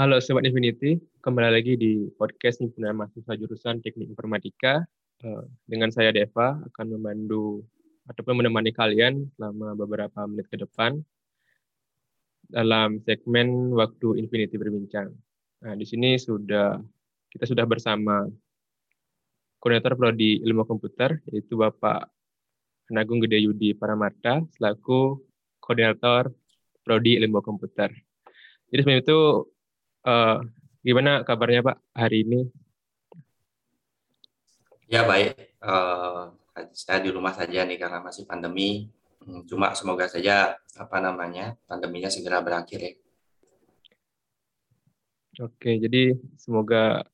Halo Sobat Infinity, kembali lagi di podcast Himpunan Mahasiswa Jurusan Teknik Informatika. Eh, dengan saya Deva akan membantu ataupun menemani kalian selama beberapa menit ke depan dalam segmen waktu Infinity berbincang. Nah, di sini sudah kita sudah bersama koordinator prodi ilmu komputer yaitu Bapak Penagung Gede Yudi Paramarta selaku koordinator prodi ilmu komputer. Jadi sebelum itu Uh, gimana kabarnya Pak hari ini? Ya baik, uh, saya di rumah saja nih karena masih pandemi. Hmm, cuma semoga saja apa namanya pandeminya segera berakhir ya. Oke, jadi semoga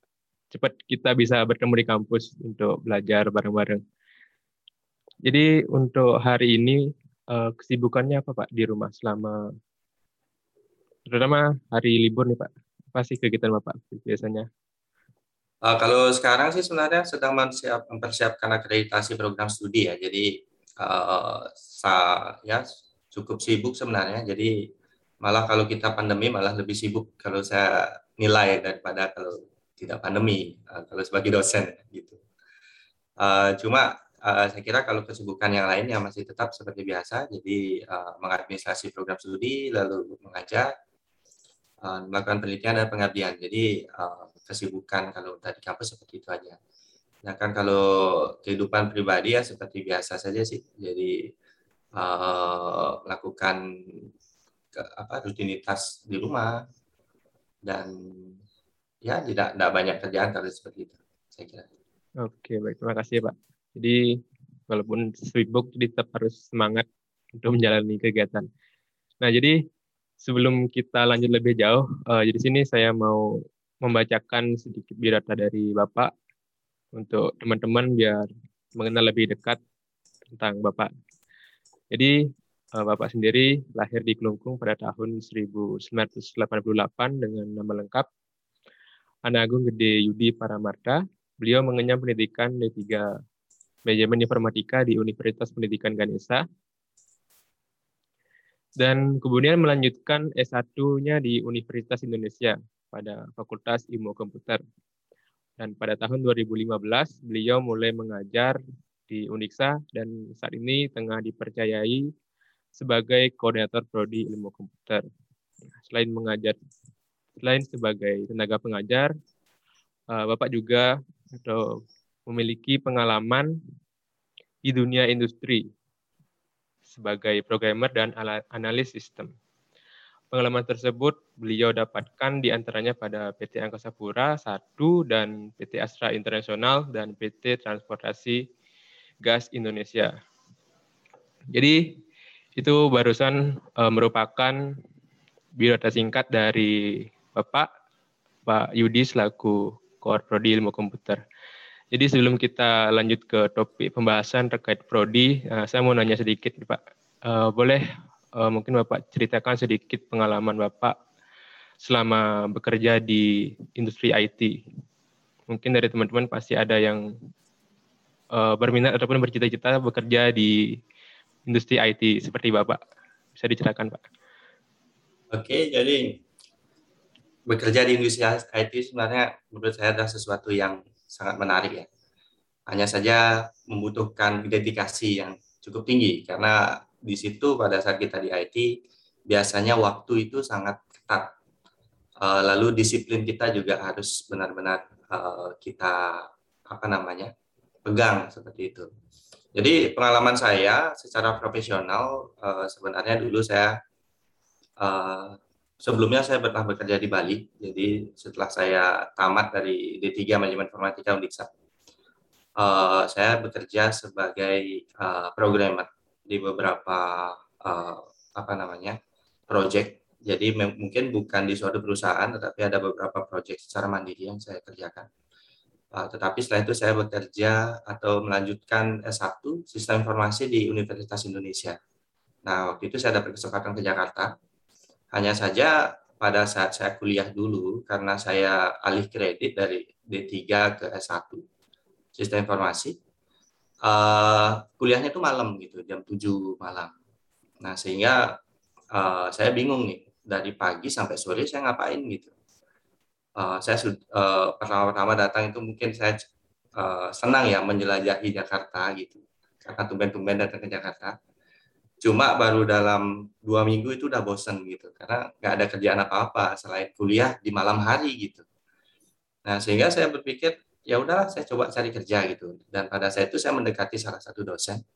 cepat kita bisa bertemu di kampus untuk belajar bareng-bareng. Jadi untuk hari ini uh, kesibukannya apa Pak di rumah selama terutama hari libur nih Pak? Sih kegiatan Bapak biasanya? Uh, kalau sekarang sih sebenarnya sedang mempersiapkan akreditasi program studi ya. Jadi uh, sa ya cukup sibuk sebenarnya. Jadi malah kalau kita pandemi malah lebih sibuk kalau saya nilai daripada kalau tidak pandemi uh, kalau sebagai dosen gitu. Uh, cuma uh, saya kira kalau kesibukan yang lain yang masih tetap seperti biasa, jadi uh, mengadministrasi program studi lalu mengajar uh, melakukan penelitian dan pengabdian. Jadi uh, kesibukan kalau di kampus seperti itu aja. Nah kan kalau kehidupan pribadi ya seperti biasa saja sih. Jadi uh, lakukan ke, apa rutinitas di rumah dan ya tidak tidak banyak kerjaan kalau seperti itu saya kira. Oke baik terima kasih Pak. Jadi walaupun sibuk tetap harus semangat untuk menjalani kegiatan. Nah jadi sebelum kita lanjut lebih jauh, uh, jadi sini saya mau membacakan sedikit biodata dari Bapak untuk teman-teman biar mengenal lebih dekat tentang Bapak. Jadi uh, Bapak sendiri lahir di Kelungkung pada tahun 1988 dengan nama lengkap Ana Agung Gede Yudi Paramarta. Beliau mengenyam pendidikan D3 Manajemen Informatika di Universitas Pendidikan Ganesha dan kemudian melanjutkan S1-nya di Universitas Indonesia pada Fakultas Ilmu Komputer. Dan pada tahun 2015 beliau mulai mengajar di Uniksa dan saat ini tengah dipercayai sebagai koordinator prodi ilmu komputer. Selain mengajar, selain sebagai tenaga pengajar, eh, Bapak juga atau memiliki pengalaman di dunia industri sebagai programmer dan analis sistem. Pengalaman tersebut beliau dapatkan di antaranya pada PT Angkasa Pura I dan PT Astra Internasional dan PT Transportasi Gas Indonesia. Jadi itu barusan uh, merupakan biodata singkat dari Bapak Pak Yudi selaku Core Prodi Ilmu Komputer. Jadi sebelum kita lanjut ke topik pembahasan terkait prodi, uh, saya mau nanya sedikit, Pak. Uh, boleh uh, mungkin Bapak ceritakan sedikit pengalaman Bapak selama bekerja di industri IT. Mungkin dari teman-teman pasti ada yang uh, berminat ataupun bercita-cita bekerja di industri IT seperti Bapak. Bisa diceritakan, Pak? Oke, jadi bekerja di industri IT sebenarnya menurut saya adalah sesuatu yang sangat menarik ya. Hanya saja membutuhkan dedikasi yang cukup tinggi karena di situ pada saat kita di IT biasanya waktu itu sangat ketat. Eh, lalu disiplin kita juga harus benar-benar eh, kita apa namanya pegang seperti itu. Jadi pengalaman saya secara profesional eh, sebenarnya dulu saya sebelumnya saya pernah bekerja di Bali. Jadi setelah saya tamat dari D3 Manajemen Informatika Undiksa, uh, saya bekerja sebagai uh, programmer di beberapa uh, apa namanya project. Jadi mungkin bukan di suatu perusahaan, tetapi ada beberapa project secara mandiri yang saya kerjakan. Uh, tetapi setelah itu saya bekerja atau melanjutkan S1 Sistem Informasi di Universitas Indonesia. Nah, waktu itu saya dapat kesempatan ke Jakarta hanya saja pada saat saya kuliah dulu, karena saya alih kredit dari D3 ke S1, sistem informasi, uh, kuliahnya itu malam gitu, jam 7 malam. Nah, sehingga uh, saya bingung nih, dari pagi sampai sore saya ngapain gitu. uh, saya uh, pertama-tama datang itu mungkin saya uh, senang ya menjelajahi Jakarta gitu karena tumben-tumben datang ke Jakarta cuma baru dalam dua minggu itu udah bosen gitu karena nggak ada kerjaan apa-apa selain kuliah di malam hari gitu. Nah sehingga saya berpikir ya udahlah saya coba cari kerja gitu. Dan pada saat itu saya mendekati salah satu dosen.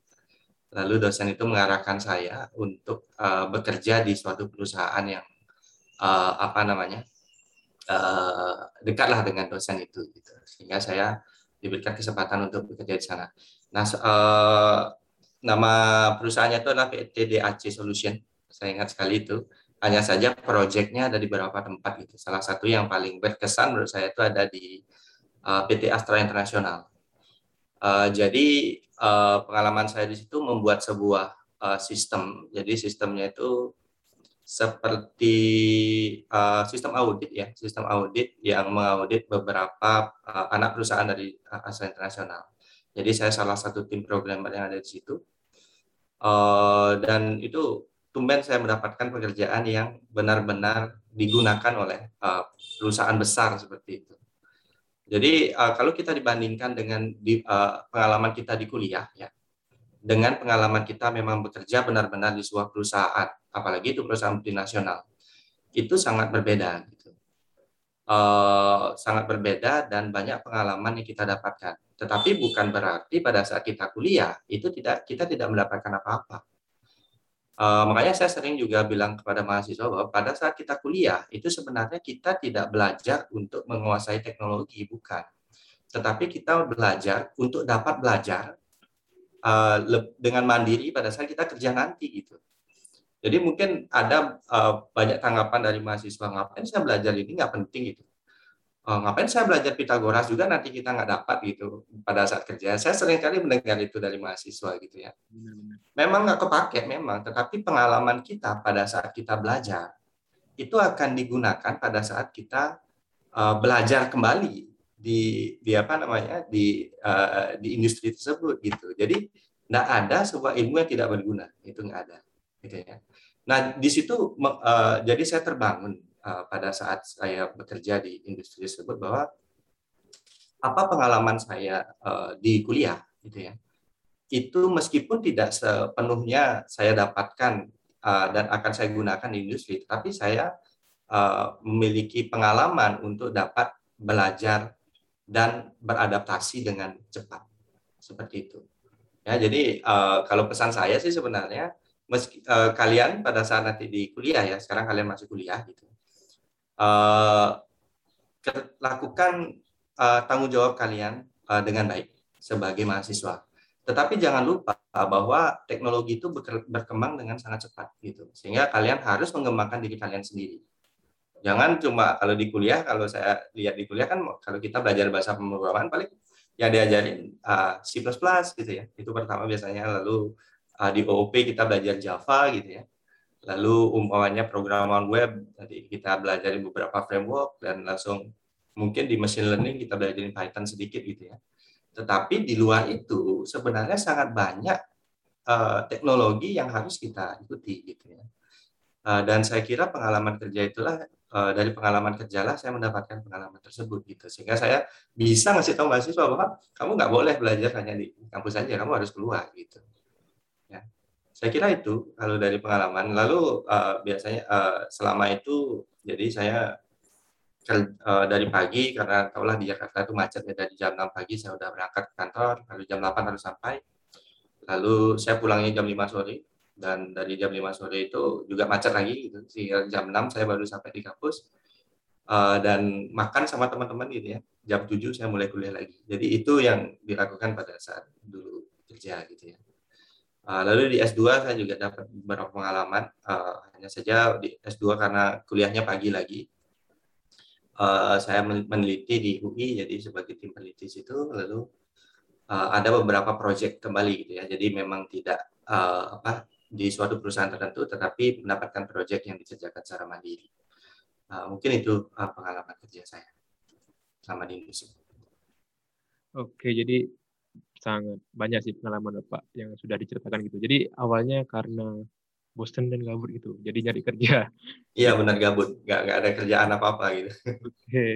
Lalu dosen itu mengarahkan saya untuk uh, bekerja di suatu perusahaan yang uh, apa namanya uh, dekatlah dengan dosen itu gitu. Sehingga saya diberikan kesempatan untuk bekerja di sana. Nah uh, nama perusahaannya itu adalah PT DAC Solution. Saya ingat sekali itu. Hanya saja proyeknya ada di beberapa tempat gitu. Salah satu yang paling berkesan menurut saya itu ada di uh, PT Astra Internasional. Uh, jadi uh, pengalaman saya di situ membuat sebuah uh, sistem. Jadi sistemnya itu seperti uh, sistem audit ya, sistem audit yang mengaudit beberapa uh, anak perusahaan dari uh, Astra Internasional. Jadi saya salah satu tim programmer yang ada di situ. Uh, dan itu tumben saya mendapatkan pekerjaan yang benar-benar digunakan oleh uh, perusahaan besar seperti itu. Jadi uh, kalau kita dibandingkan dengan di, uh, pengalaman kita di kuliah ya, dengan pengalaman kita memang bekerja benar-benar di sebuah perusahaan, apalagi itu perusahaan multinasional, itu sangat berbeda. Gitu. Uh, sangat berbeda dan banyak pengalaman yang kita dapatkan. Tetapi bukan berarti pada saat kita kuliah itu tidak kita tidak mendapatkan apa-apa. Uh, makanya saya sering juga bilang kepada mahasiswa bahwa pada saat kita kuliah itu sebenarnya kita tidak belajar untuk menguasai teknologi bukan, tetapi kita belajar untuk dapat belajar uh, dengan mandiri pada saat kita kerja nanti gitu. Jadi mungkin ada uh, banyak tanggapan dari mahasiswa ngapain saya belajar ini nggak penting gitu oh, ngapain saya belajar Pitagoras juga nanti kita nggak dapat gitu pada saat kerja. Saya sering kali mendengar itu dari mahasiswa gitu ya. Memang nggak kepake memang, tetapi pengalaman kita pada saat kita belajar itu akan digunakan pada saat kita uh, belajar kembali di di apa namanya di uh, di industri tersebut gitu. Jadi nggak ada sebuah ilmu yang tidak berguna itu nggak ada gitu ya. Nah di situ uh, jadi saya terbangun uh, pada saat saya bekerja di industri tersebut bahwa apa pengalaman saya uh, di kuliah gitu ya. Itu meskipun tidak sepenuhnya saya dapatkan uh, dan akan saya gunakan di industri tapi saya memiliki pengalaman untuk dapat belajar dan beradaptasi dengan cepat. Seperti itu. Ya jadi kalau pesan saya sih sebenarnya meski kalian pada saat nanti di kuliah ya sekarang kalian masih kuliah gitu uh, lakukan uh, tanggung jawab kalian uh, dengan baik sebagai mahasiswa. Tetapi jangan lupa bahwa teknologi itu berkembang dengan sangat cepat gitu. Sehingga kalian harus mengembangkan diri kalian sendiri. Jangan cuma kalau di kuliah, kalau saya lihat di kuliah kan kalau kita belajar bahasa pemrograman paling yang diajarin uh, C++ gitu ya. Itu pertama biasanya lalu uh, di OOP kita belajar Java gitu ya lalu umpamanya programan web tadi kita belajar beberapa framework dan langsung mungkin di machine learning kita belajar Python sedikit gitu ya. Tetapi di luar itu sebenarnya sangat banyak uh, teknologi yang harus kita ikuti gitu ya. Uh, dan saya kira pengalaman kerja itulah uh, dari pengalaman kerjalah saya mendapatkan pengalaman tersebut gitu. Sehingga saya bisa ngasih tahu mahasiswa bahwa kamu nggak boleh belajar hanya di kampus saja kamu harus keluar gitu saya kira itu kalau dari pengalaman. Lalu uh, biasanya uh, selama itu jadi saya uh, dari pagi karena tahulah di Jakarta itu macet ya dari jam 6 pagi saya udah berangkat ke kantor, lalu jam 8 harus sampai. Lalu saya pulangnya jam 5 sore dan dari jam 5 sore itu juga macet lagi gitu. Sehingga jam 6 saya baru sampai di kampus. Uh, dan makan sama teman-teman gitu ya. Jam 7 saya mulai kuliah lagi. Jadi itu yang dilakukan pada saat dulu kerja gitu ya. Uh, lalu di S2 saya juga dapat beberapa pengalaman, uh, hanya saja di S2 karena kuliahnya pagi lagi. Uh, saya meneliti di UI, jadi sebagai tim peneliti situ, lalu ada beberapa proyek kembali gitu ya. Jadi memang tidak apa di suatu perusahaan tertentu, tetapi mendapatkan proyek yang dikerjakan secara mandiri. Mungkin itu pengalaman kerja saya selama di industri. Oke, jadi sangat banyak sih pengalaman Bapak yang sudah diceritakan gitu. Jadi awalnya karena bosen dan gabut gitu. Jadi nyari kerja. Iya benar gabut, nggak nggak ada kerjaan apa apa gitu. Oke.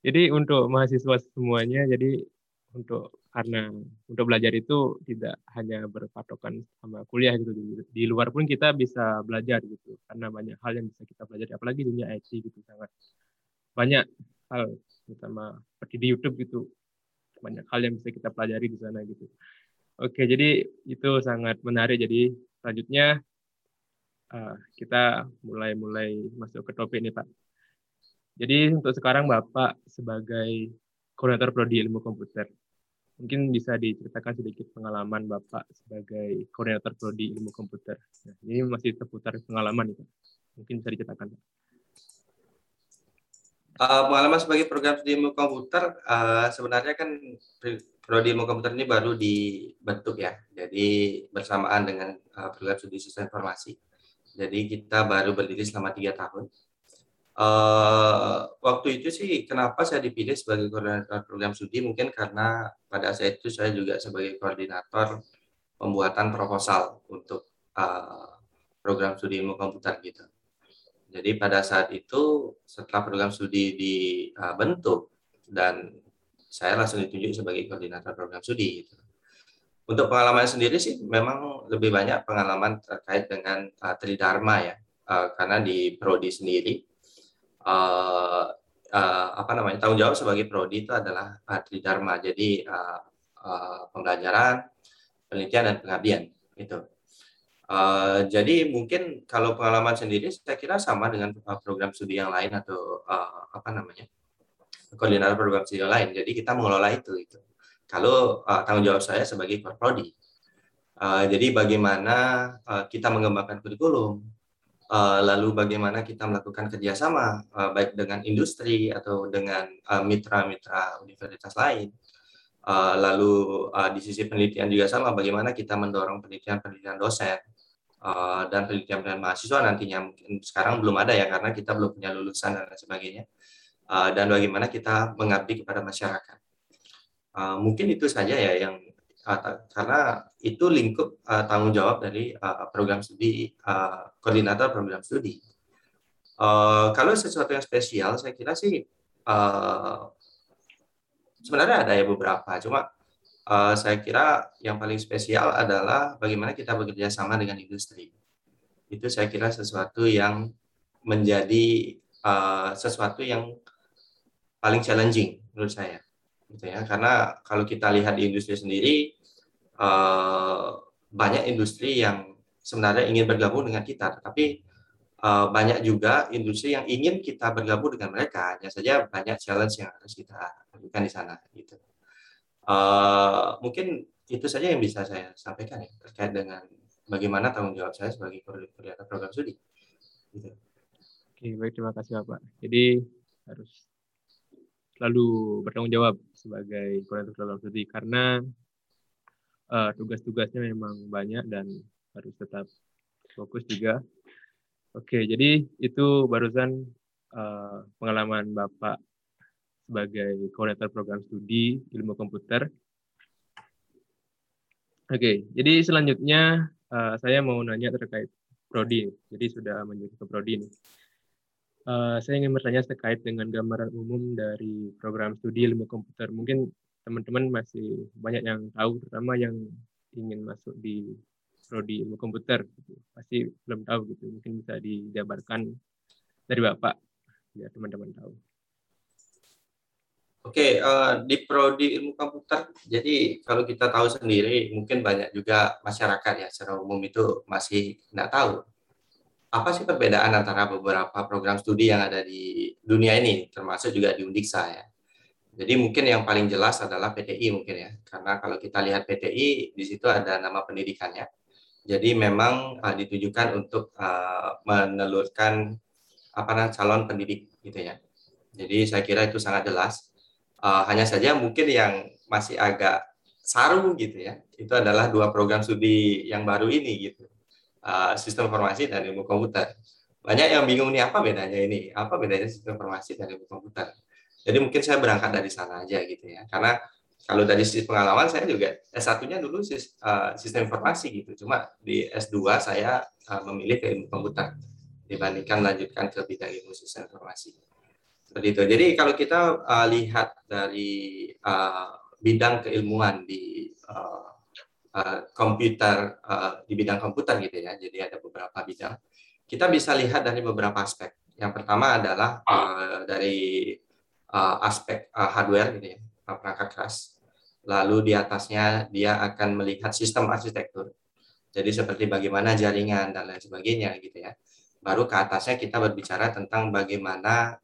Jadi untuk mahasiswa semuanya, jadi untuk karena untuk belajar itu tidak hanya berpatokan sama kuliah gitu di luar pun kita bisa belajar gitu karena banyak hal yang bisa kita pelajari apalagi dunia IT gitu sangat banyak hal terutama seperti di YouTube gitu banyak hal yang bisa kita pelajari di sana gitu oke jadi itu sangat menarik jadi selanjutnya uh, kita mulai mulai masuk ke topik nih Pak jadi untuk sekarang Bapak sebagai koordinator prodi ilmu komputer Mungkin bisa diceritakan sedikit pengalaman Bapak sebagai koordinator prodi ilmu komputer. Nah, ini masih seputar pengalaman itu. Mungkin bisa diceritakan. Uh, pengalaman sebagai program studi ilmu komputer uh, sebenarnya kan prodi ilmu komputer ini baru dibentuk ya. Jadi bersamaan dengan uh, program studi sistem informasi. Jadi kita baru berdiri selama tiga tahun. Uh, waktu itu sih kenapa saya dipilih sebagai koordinator program studi mungkin karena pada saat itu saya juga sebagai koordinator pembuatan proposal untuk uh, program studi ilmu komputer gitu. Jadi pada saat itu setelah program studi dibentuk dan saya langsung ditunjuk sebagai koordinator program studi gitu. Untuk pengalaman sendiri sih memang lebih banyak pengalaman terkait dengan uh, Tridharma ya. Uh, karena di prodi sendiri uh, uh, apa namanya tanggung jawab sebagai prodi itu adalah uh, tridharma jadi uh, uh, pembelajaran penelitian dan pengabdian itu uh, jadi mungkin kalau pengalaman sendiri saya kira sama dengan program studi yang lain atau uh, apa namanya koordinator program studi yang lain. Jadi kita mengelola itu itu kalau uh, tanggung jawab saya sebagai prodi. Uh, jadi bagaimana uh, kita mengembangkan kurikulum Eh, lalu bagaimana kita melakukan kerjasama uh, baik dengan industri atau dengan eh, mitra-mitra uh, universitas lain. Uh, lalu uh, di sisi penelitian juga sama, bagaimana kita mendorong penelitian-penelitian dosen uh, dan penelitian mahasiswa nantinya mungkin sekarang belum ada ya karena kita belum punya lulusan dan sebagainya. Uh, dan bagaimana kita mengabdi kepada masyarakat. Uh, mungkin itu saja ya yang karena itu lingkup tanggung jawab dari program studi koordinator program studi. Kalau sesuatu yang spesial, saya kira sih sebenarnya ada ya beberapa. Cuma uh, saya kira yang paling spesial adalah bagaimana kita bekerja sama dengan industri. Itu saya kira sesuatu yang menjadi uh, sesuatu yang paling challenging menurut saya gitu ya. Karena kalau kita lihat di industri sendiri uh, banyak industri yang sebenarnya ingin bergabung dengan kita tapi uh, banyak juga industri yang ingin kita bergabung dengan mereka. Hanya saja banyak challenge yang harus kita lakukan di sana gitu uh, mungkin itu saja yang bisa saya sampaikan ya terkait dengan bagaimana tanggung jawab saya sebagai koordinator program studi gitu. Oke, baik terima kasih Bapak. Jadi harus selalu bertanggung jawab sebagai koordinator program studi karena uh, tugas-tugasnya memang banyak dan harus tetap fokus juga. Oke, jadi itu barusan uh, pengalaman Bapak sebagai koordinator program studi ilmu komputer. Oke, jadi selanjutnya uh, saya mau nanya terkait prodi. Jadi sudah menuju ke prodi nih. Uh, saya ingin bertanya terkait dengan gambaran umum dari program studi ilmu komputer. Mungkin teman-teman masih banyak yang tahu, terutama yang ingin masuk di prodi ilmu komputer. Gitu. Pasti belum tahu gitu. Mungkin bisa dijabarkan dari Bapak, biar teman-teman tahu. Oke, uh, di prodi ilmu komputer, jadi kalau kita tahu sendiri, mungkin banyak juga masyarakat ya secara umum itu masih tidak tahu apa sih perbedaan antara beberapa program studi yang ada di dunia ini, termasuk juga di Undiksa ya. Jadi mungkin yang paling jelas adalah PTI mungkin ya, karena kalau kita lihat PTI di situ ada nama pendidikannya. Jadi memang uh, ditujukan untuk uh, menelurkan apa calon pendidik gitu ya. Jadi saya kira itu sangat jelas. Uh, hanya saja mungkin yang masih agak saru gitu ya, itu adalah dua program studi yang baru ini gitu uh, sistem informasi dan ilmu komputer. Banyak yang bingung nih apa bedanya ini, apa bedanya sistem informasi dan ilmu komputer. Jadi mungkin saya berangkat dari sana aja gitu ya, karena kalau dari sisi pengalaman saya juga S1-nya dulu uh, sistem informasi gitu. Cuma di S2 saya memilih ke ilmu komputer dibandingkan melanjutkan ke bidang ilmu sistem informasi. Seperti itu. Jadi kalau kita uh, lihat dari uh, bidang keilmuan di uh, uh, komputer uh, di bidang komputer gitu ya. Jadi ada beberapa bidang. Kita bisa lihat dari beberapa aspek. Yang pertama adalah uh, dari uh, aspek uh, hardware gitu ya, perangkat keras lalu di atasnya dia akan melihat sistem arsitektur. Jadi seperti bagaimana jaringan dan lain sebagainya gitu ya. Baru ke atasnya kita berbicara tentang bagaimana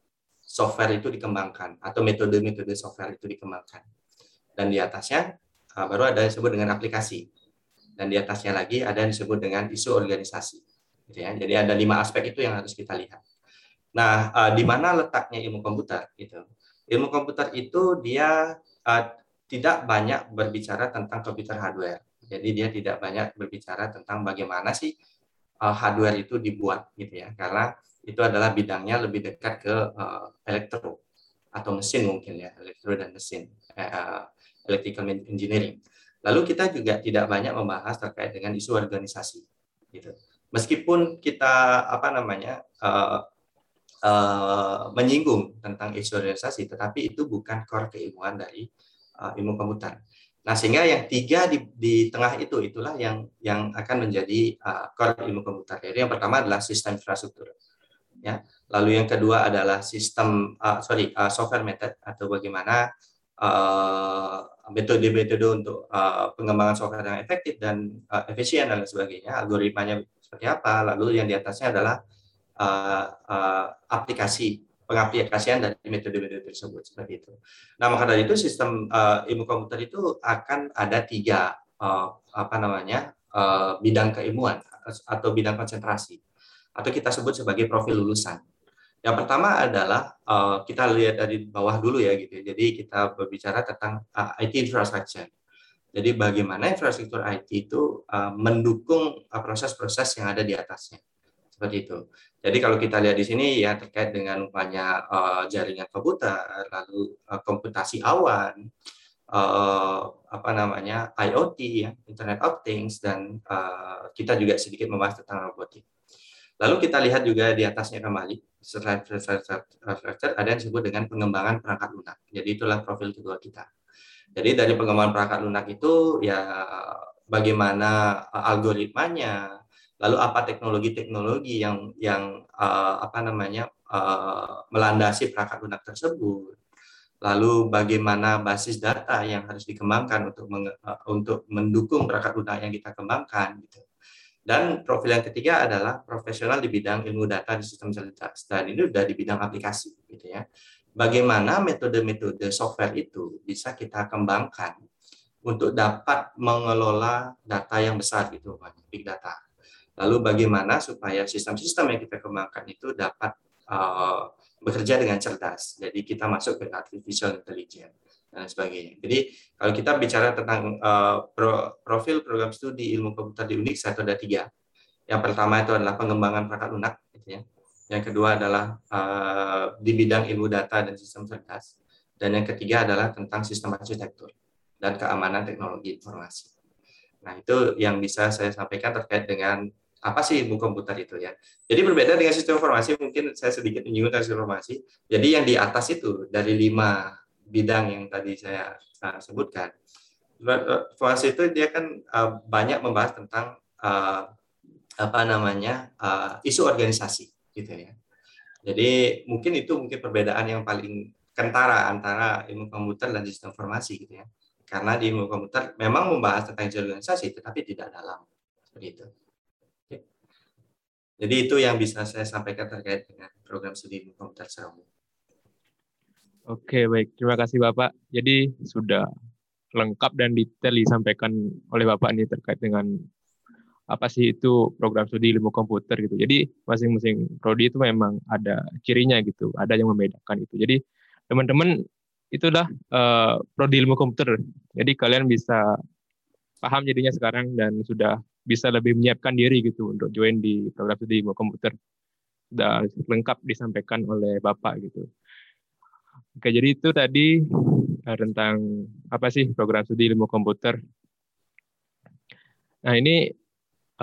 software itu dikembangkan atau metode-metode software itu dikembangkan. Dan di atasnya ah, baru ada yang disebut dengan aplikasi. Dan di atasnya lagi ada yang disebut dengan isu organisasi. Gitu ya. Jadi ada lima aspek itu yang harus kita lihat. Nah, ah, di mana letaknya ilmu komputer? Gitu. Ilmu komputer itu dia ah, tidak banyak berbicara tentang komputer hardware. Jadi dia tidak banyak berbicara tentang bagaimana sih uh, hardware itu dibuat gitu ya. Karena itu adalah bidangnya lebih dekat ke uh, elektro atau mesin mungkin ya, elektro dan mesin, uh, electrical engineering. Lalu kita juga tidak banyak membahas terkait dengan isu organisasi gitu. Meskipun kita apa namanya uh, uh, menyinggung tentang isu organisasi, tetapi itu bukan core keilmuan dari uh, ilmu komputer. Nah, sehingga yang tiga di, di tengah itu itulah yang yang akan menjadi uh, core ilmu komputer. Jadi yang pertama adalah sistem infrastruktur. Ya. Lalu yang kedua adalah sistem uh, sorry uh, software method atau bagaimana metode-metode uh, untuk uh, pengembangan software yang efektif dan uh, efisien dan sebagainya, algoritmanya seperti apa. Lalu yang di atasnya adalah uh, uh, aplikasi pengaplikasian dari metode-metode tersebut seperti itu. Nah maka dari itu sistem uh, ilmu komputer itu akan ada tiga uh, apa namanya uh, bidang keilmuan atau bidang konsentrasi atau kita sebut sebagai profil lulusan. Yang pertama adalah uh, kita lihat dari bawah dulu ya gitu. Ya. Jadi kita berbicara tentang uh, IT infrastructure. Jadi bagaimana infrastruktur IT itu uh, mendukung proses-proses yang ada di atasnya seperti itu. Jadi kalau kita lihat di sini ya terkait dengan umpamanya uh, jaringan komputer, lalu uh, komputasi awan, uh, apa namanya IoT ya, Internet of Things dan uh, kita juga sedikit membahas tentang robotik. Lalu kita lihat juga di atasnya kembali ada yang disebut dengan pengembangan perangkat lunak. Jadi itulah profil kedua kita. Jadi dari pengembangan perangkat lunak itu ya bagaimana algoritmanya, lalu apa teknologi-teknologi yang yang uh, apa namanya uh, melandasi perangkat lunak tersebut lalu bagaimana basis data yang harus dikembangkan untuk untuk mendukung perangkat lunak yang kita kembangkan gitu dan profil yang ketiga adalah profesional di bidang ilmu data di sistem dan ini sudah di bidang aplikasi gitu ya. Bagaimana metode-metode software itu bisa kita kembangkan untuk dapat mengelola data yang besar gitu big data? Lalu bagaimana supaya sistem-sistem yang kita kembangkan itu dapat uh, bekerja dengan cerdas. Jadi kita masuk ke artificial intelligence dan sebagainya. Jadi kalau kita bicara tentang uh, pro, profil program studi ilmu komputer di Unix atau ada tiga. Yang pertama itu adalah pengembangan perangkat lunak, gitu ya. Yang kedua adalah uh, di bidang ilmu data dan sistem cerdas. Dan yang ketiga adalah tentang sistem arsitektur dan keamanan teknologi informasi. Nah, itu yang bisa saya sampaikan terkait dengan apa sih ilmu komputer itu ya. Jadi berbeda dengan sistem informasi, mungkin saya sedikit menyinggung tentang sistem informasi. Jadi yang di atas itu dari lima bidang yang tadi saya uh, sebutkan. Informasi itu dia kan uh, banyak membahas tentang apa namanya isu organisasi gitu ya. Jadi mungkin itu mungkin perbedaan yang paling kentara antara ilmu komputer dan sistem informasi gitu ya. Karena di ilmu komputer memang membahas tentang isu organisasi tetapi tidak dalam seperti itu. Jadi itu yang bisa saya sampaikan terkait dengan program studi komputer secara Oke, baik. Terima kasih Bapak. Jadi sudah lengkap dan detail disampaikan oleh Bapak ini terkait dengan apa sih itu program studi ilmu komputer gitu. Jadi masing-masing prodi itu memang ada cirinya gitu, ada yang membedakan itu. Jadi teman-teman itulah uh, prodi ilmu komputer. Jadi kalian bisa paham jadinya sekarang dan sudah bisa lebih menyiapkan diri gitu untuk join di program studi ilmu komputer. Sudah lengkap disampaikan oleh Bapak gitu. Oke, jadi itu tadi uh, tentang apa sih program studi ilmu komputer. Nah, ini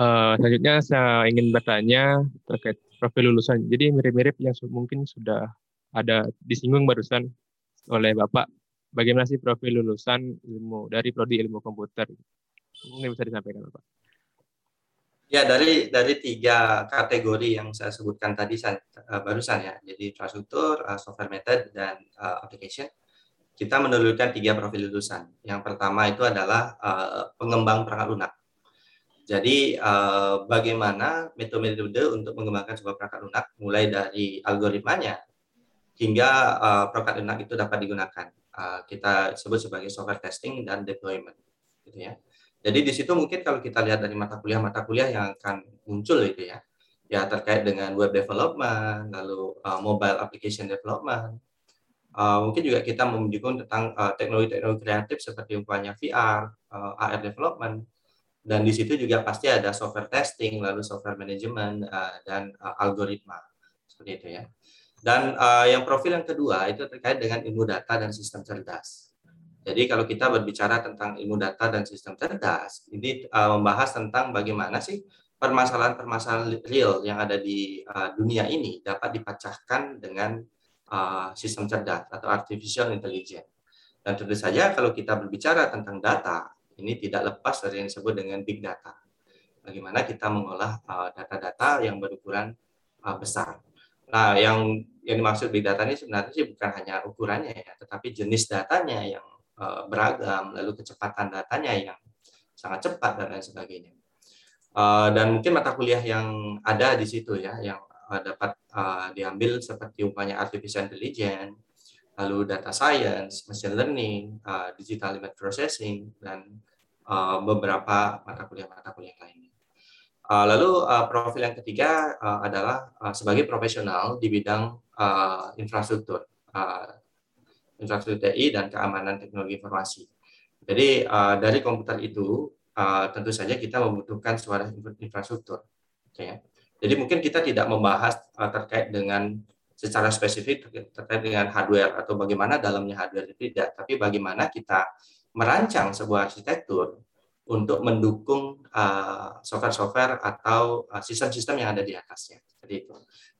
uh, selanjutnya saya ingin bertanya terkait profil lulusan. Jadi mirip-mirip yang mungkin sudah ada disinggung barusan oleh Bapak. Bagaimana sih profil lulusan ilmu dari prodi ilmu komputer? Mungkin bisa disampaikan Bapak. Ya dari dari tiga kategori yang saya sebutkan tadi saya, uh, barusan ya, jadi infrastruktur, uh, software method dan uh, application, kita menelurkan tiga profil lulusan. Yang pertama itu adalah uh, pengembang perangkat lunak. Jadi uh, bagaimana metode-metode untuk mengembangkan sebuah perangkat lunak, mulai dari algoritmanya hingga uh, perangkat lunak itu dapat digunakan. Uh, kita sebut sebagai software testing dan deployment, gitu ya. Jadi di situ mungkin kalau kita lihat dari mata kuliah-mata kuliah yang akan muncul itu ya, ya terkait dengan web development, lalu uh, mobile application development, uh, mungkin juga kita menyinggung tentang uh, teknologi-teknologi kreatif seperti umpamanya VR, uh, AR development, dan di situ juga pasti ada software testing, lalu software management uh, dan uh, algoritma seperti itu ya. Dan uh, yang profil yang kedua itu terkait dengan ilmu data dan sistem cerdas. Jadi kalau kita berbicara tentang ilmu data dan sistem cerdas, ini uh, membahas tentang bagaimana sih permasalahan-permasalahan real yang ada di uh, dunia ini dapat dipecahkan dengan uh, sistem cerdas atau artificial intelligence. Dan tentu saja kalau kita berbicara tentang data, ini tidak lepas dari yang disebut dengan big data. Bagaimana kita mengolah data-data uh, yang berukuran uh, besar. Nah, yang yang dimaksud big data ini sebenarnya sih bukan hanya ukurannya ya, tetapi jenis datanya yang Eh, beragam, lalu kecepatan datanya yang sangat cepat dan lain sebagainya. Eh, dan mungkin mata kuliah yang ada di situ ya, yang eh, dapat diambil seperti umpamanya artificial intelligence, lalu data science, machine learning, digital image processing, dan beberapa mata kuliah-mata kuliah lainnya. Lalu profil yang ketiga adalah sebagai profesional di bidang infrastruktur infrastruktur TI dan keamanan teknologi informasi. Jadi uh, dari komputer itu uh, tentu saja kita membutuhkan suara infrastruktur. Okay. Jadi mungkin kita tidak membahas uh, terkait dengan secara spesifik terkait dengan hardware atau bagaimana dalamnya hardware itu tidak, tapi bagaimana kita merancang sebuah arsitektur untuk mendukung software-software uh, atau sistem-sistem uh, yang ada di atasnya. Jadi itu.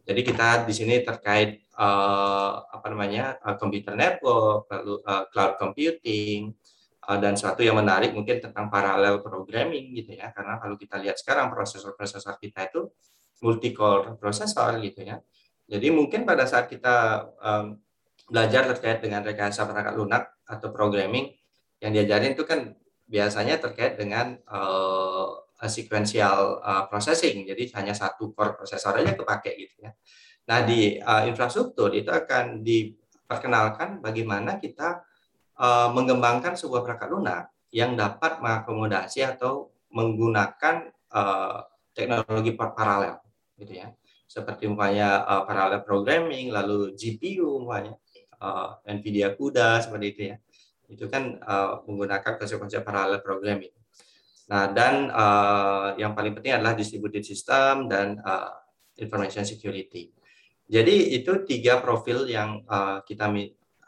Jadi kita di sini terkait uh, apa namanya uh, computer network, lalu uh, cloud computing, uh, dan suatu yang menarik mungkin tentang parallel programming gitu ya. Karena kalau kita lihat sekarang prosesor-prosesor kita itu multi core prosesor gitu ya. Jadi mungkin pada saat kita um, belajar terkait dengan rekayasa perangkat lunak atau programming yang diajarin itu kan biasanya terkait dengan sequential uh, processing. Jadi hanya satu core prosesor aja kepake gitu ya. Nah, di uh, infrastruktur itu akan diperkenalkan bagaimana kita uh, mengembangkan sebuah perangkat lunak yang dapat mengakomodasi atau menggunakan uh, teknologi paralel gitu ya. Seperti umpamanya uh, parallel programming, lalu GPU umpamanya uh, Nvidia CUDA seperti itu ya. Itu kan uh, menggunakan konsep-konsep parallel programming. Nah, dan uh, yang paling penting adalah distributed system dan uh, information security. Jadi itu tiga profil yang uh, kita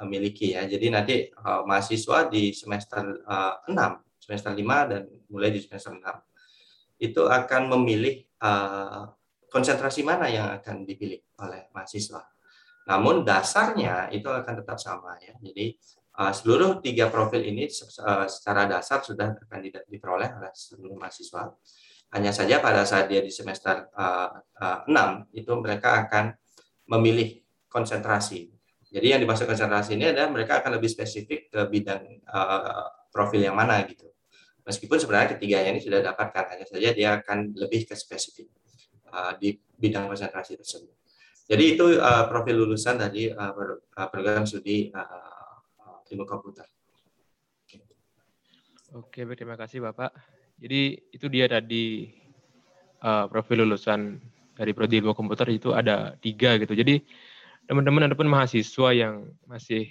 miliki ya. Jadi nanti uh, mahasiswa di semester uh, 6, semester 5 dan mulai di semester 6 itu akan memilih uh, konsentrasi mana yang akan dipilih oleh mahasiswa. Namun dasarnya itu akan tetap sama ya. Jadi Uh, seluruh tiga profil ini uh, secara dasar sudah akan diperoleh oleh seluruh mahasiswa. Hanya saja pada saat dia di semester uh, uh, 6 itu mereka akan memilih konsentrasi. Jadi yang dimaksud konsentrasi ini adalah mereka akan lebih spesifik ke bidang uh, profil yang mana gitu. Meskipun sebenarnya ketiganya ini sudah dapatkan, hanya saja dia akan lebih ke spesifik uh, di bidang konsentrasi tersebut. Jadi itu uh, profil lulusan dari uh, program studi uh, ilmu komputer. Oke, terima kasih Bapak. Jadi itu dia tadi uh, profil lulusan dari prodi ilmu komputer itu ada tiga gitu. Jadi teman-teman ataupun mahasiswa yang masih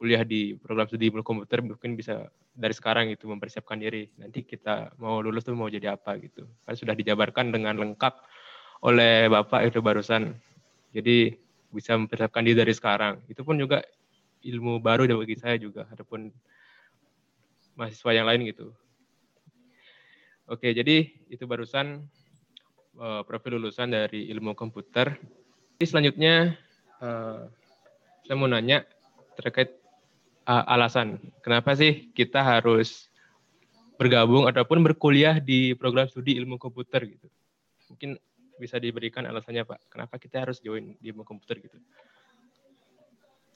kuliah di program studi ilmu komputer mungkin bisa dari sekarang itu mempersiapkan diri. Nanti kita mau lulus tuh mau jadi apa gitu. Kan sudah dijabarkan dengan lengkap oleh Bapak itu barusan. Jadi bisa mempersiapkan diri dari sekarang. Itu pun juga ilmu baru bagi saya juga ataupun mahasiswa yang lain gitu. Oke, jadi itu barusan uh, profil lulusan dari ilmu komputer. Jadi selanjutnya uh, saya mau nanya terkait uh, alasan kenapa sih kita harus bergabung ataupun berkuliah di program studi ilmu komputer gitu. Mungkin bisa diberikan alasannya Pak, kenapa kita harus join di ilmu komputer gitu?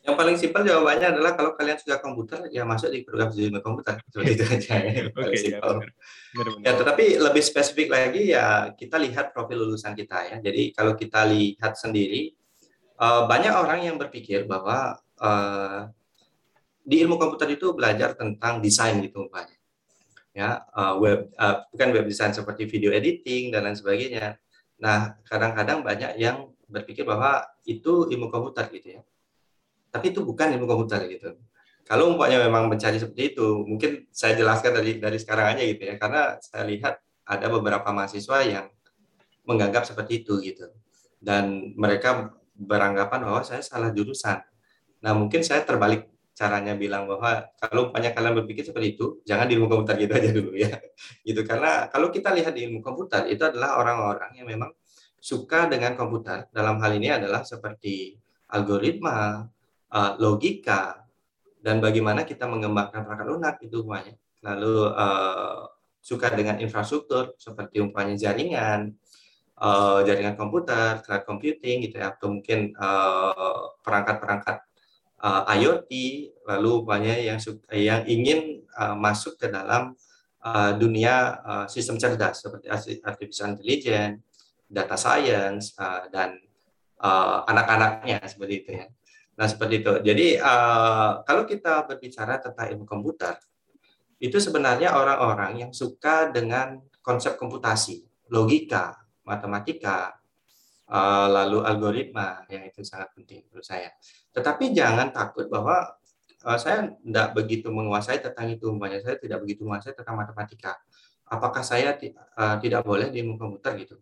Yang paling simpel jawabannya adalah kalau kalian suka komputer, ya masuk di program studi ilmu komputer. Seperti itu aja. Oke, okay, ya, benar. Benar, benar. ya, tetapi lebih spesifik lagi ya kita lihat profil lulusan kita ya. Jadi kalau kita lihat sendiri, eh, banyak orang yang berpikir bahwa uh, di ilmu komputer itu belajar tentang desain gitu umpamanya ya uh, web uh, bukan web design seperti video editing dan lain sebagainya nah kadang-kadang banyak yang berpikir bahwa itu ilmu komputer gitu ya tapi itu bukan ilmu komputer gitu kalau umpamanya memang mencari seperti itu mungkin saya jelaskan dari dari sekarang aja gitu ya karena saya lihat ada beberapa mahasiswa yang menganggap seperti itu gitu dan mereka beranggapan bahwa saya salah jurusan nah mungkin saya terbalik caranya bilang bahwa kalau banyak kalian berpikir seperti itu, jangan di ilmu komputer gitu aja dulu ya. Gitu karena kalau kita lihat di ilmu komputer itu adalah orang-orang yang memang suka dengan komputer. Dalam hal ini adalah seperti algoritma, eh, logika, dan bagaimana kita mengembangkan perangkat lunak itu semuanya. Lalu uh, suka dengan infrastruktur seperti umpamanya jaringan, uh, jaringan komputer, cloud computing gitu ya, atau mungkin perangkat-perangkat uh, IoT, lalu banyak yang yang ingin uh, masuk ke dalam uh, dunia uh, sistem cerdas seperti artificial intelligence, data science, uh, dan uh, anak-anaknya seperti itu ya. Nah seperti itu. Jadi uh, kalau kita berbicara tentang ilmu komputer, itu sebenarnya orang-orang yang suka dengan konsep komputasi, logika, matematika, uh, lalu algoritma, yang itu sangat penting menurut saya. Tetapi jangan takut bahwa uh, saya tidak begitu menguasai tentang itu, umpamanya saya tidak begitu menguasai tentang matematika. Apakah saya uh, tidak boleh di ilmu komputer gitu?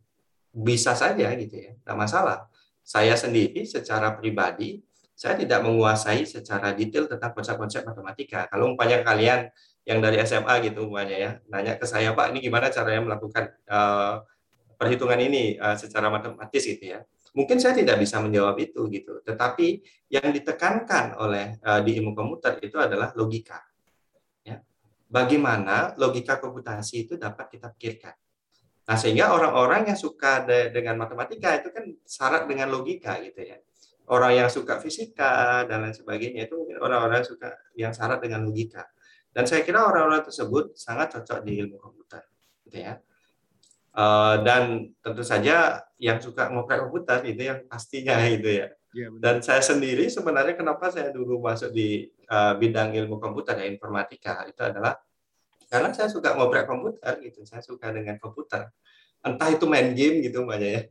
Bisa saja gitu ya, tidak masalah. Saya sendiri secara pribadi saya tidak menguasai secara detail tentang konsep-konsep matematika. Kalau umpamanya kalian yang dari SMA gitu umpamanya ya, nanya ke saya Pak, ini gimana caranya melakukan uh, perhitungan ini uh, secara matematis gitu ya mungkin saya tidak bisa menjawab itu gitu. Tetapi yang ditekankan oleh uh, di ilmu komputer itu adalah logika. Ya. Bagaimana logika komputasi itu dapat kita pikirkan. Nah, sehingga orang-orang yang suka de dengan matematika itu kan syarat dengan logika gitu ya. Orang yang suka fisika dan lain sebagainya itu mungkin orang-orang suka yang syarat dengan logika. Dan saya kira orang-orang tersebut sangat cocok di ilmu komputer, gitu ya. Uh, dan tentu saja yang suka ngoprek komputer itu yang pastinya itu ya. ya dan saya sendiri sebenarnya kenapa saya dulu masuk di uh, bidang ilmu komputer ya informatika itu adalah karena saya suka ngoprek komputer gitu. Saya suka dengan komputer. Entah itu main game gitu banyak ya.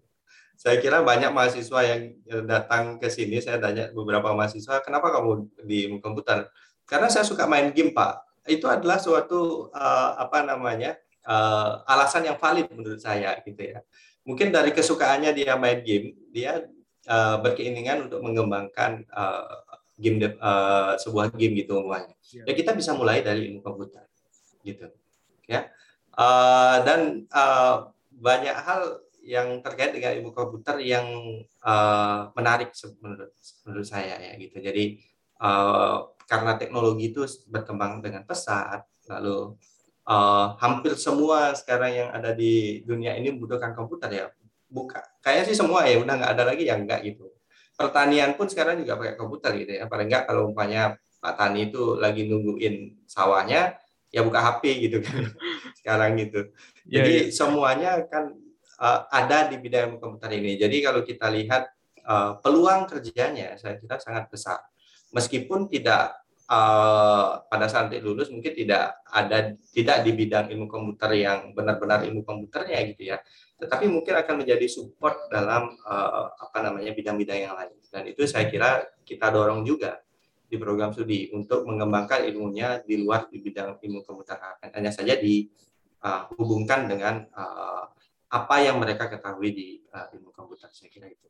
Saya kira banyak mahasiswa yang datang ke sini, saya tanya beberapa mahasiswa, kenapa kamu di komputer? Karena saya suka main game, Pak. Itu adalah suatu uh, apa namanya? uh, alasan yang valid menurut saya gitu ya. Mungkin dari kesukaannya dia main game, dia uh, berkeinginan untuk mengembangkan uh, game uh, sebuah game gitu semuanya. Ya. ya kita bisa mulai dari ilmu komputer gitu. Ya. Uh, dan uh, banyak hal yang terkait dengan ilmu komputer yang uh, menarik menurut menurut saya ya gitu. Jadi uh, karena teknologi itu berkembang dengan pesat, lalu uh, hampir semua sekarang yang ada di dunia ini membutuhkan komputer ya. Buka, kayaknya sih semua ya udah nggak ada lagi yang enggak gitu. Pertanian pun sekarang juga pakai komputer gitu ya. Paling nggak kalau umpamanya Pak Tani itu lagi nungguin sawahnya, ya buka HP gitu kan sekarang gitu. Ya, Jadi yeah, yeah. semuanya kan uh, ada di bidang komputer ini. Jadi kalau kita lihat uh, peluang kerjanya, saya kira sangat besar. Meskipun tidak uh, pada saat lulus mungkin tidak ada tidak di bidang ilmu komputer yang benar-benar ilmu komputernya gitu ya tetapi mungkin akan menjadi support dalam uh, apa namanya bidang-bidang yang lain dan itu saya kira kita dorong juga di program studi untuk mengembangkan ilmunya di luar di bidang ilmu komputer hanya saja dihubungkan dengan apa yang mereka ketahui di uh, ilmu komputer saya kira itu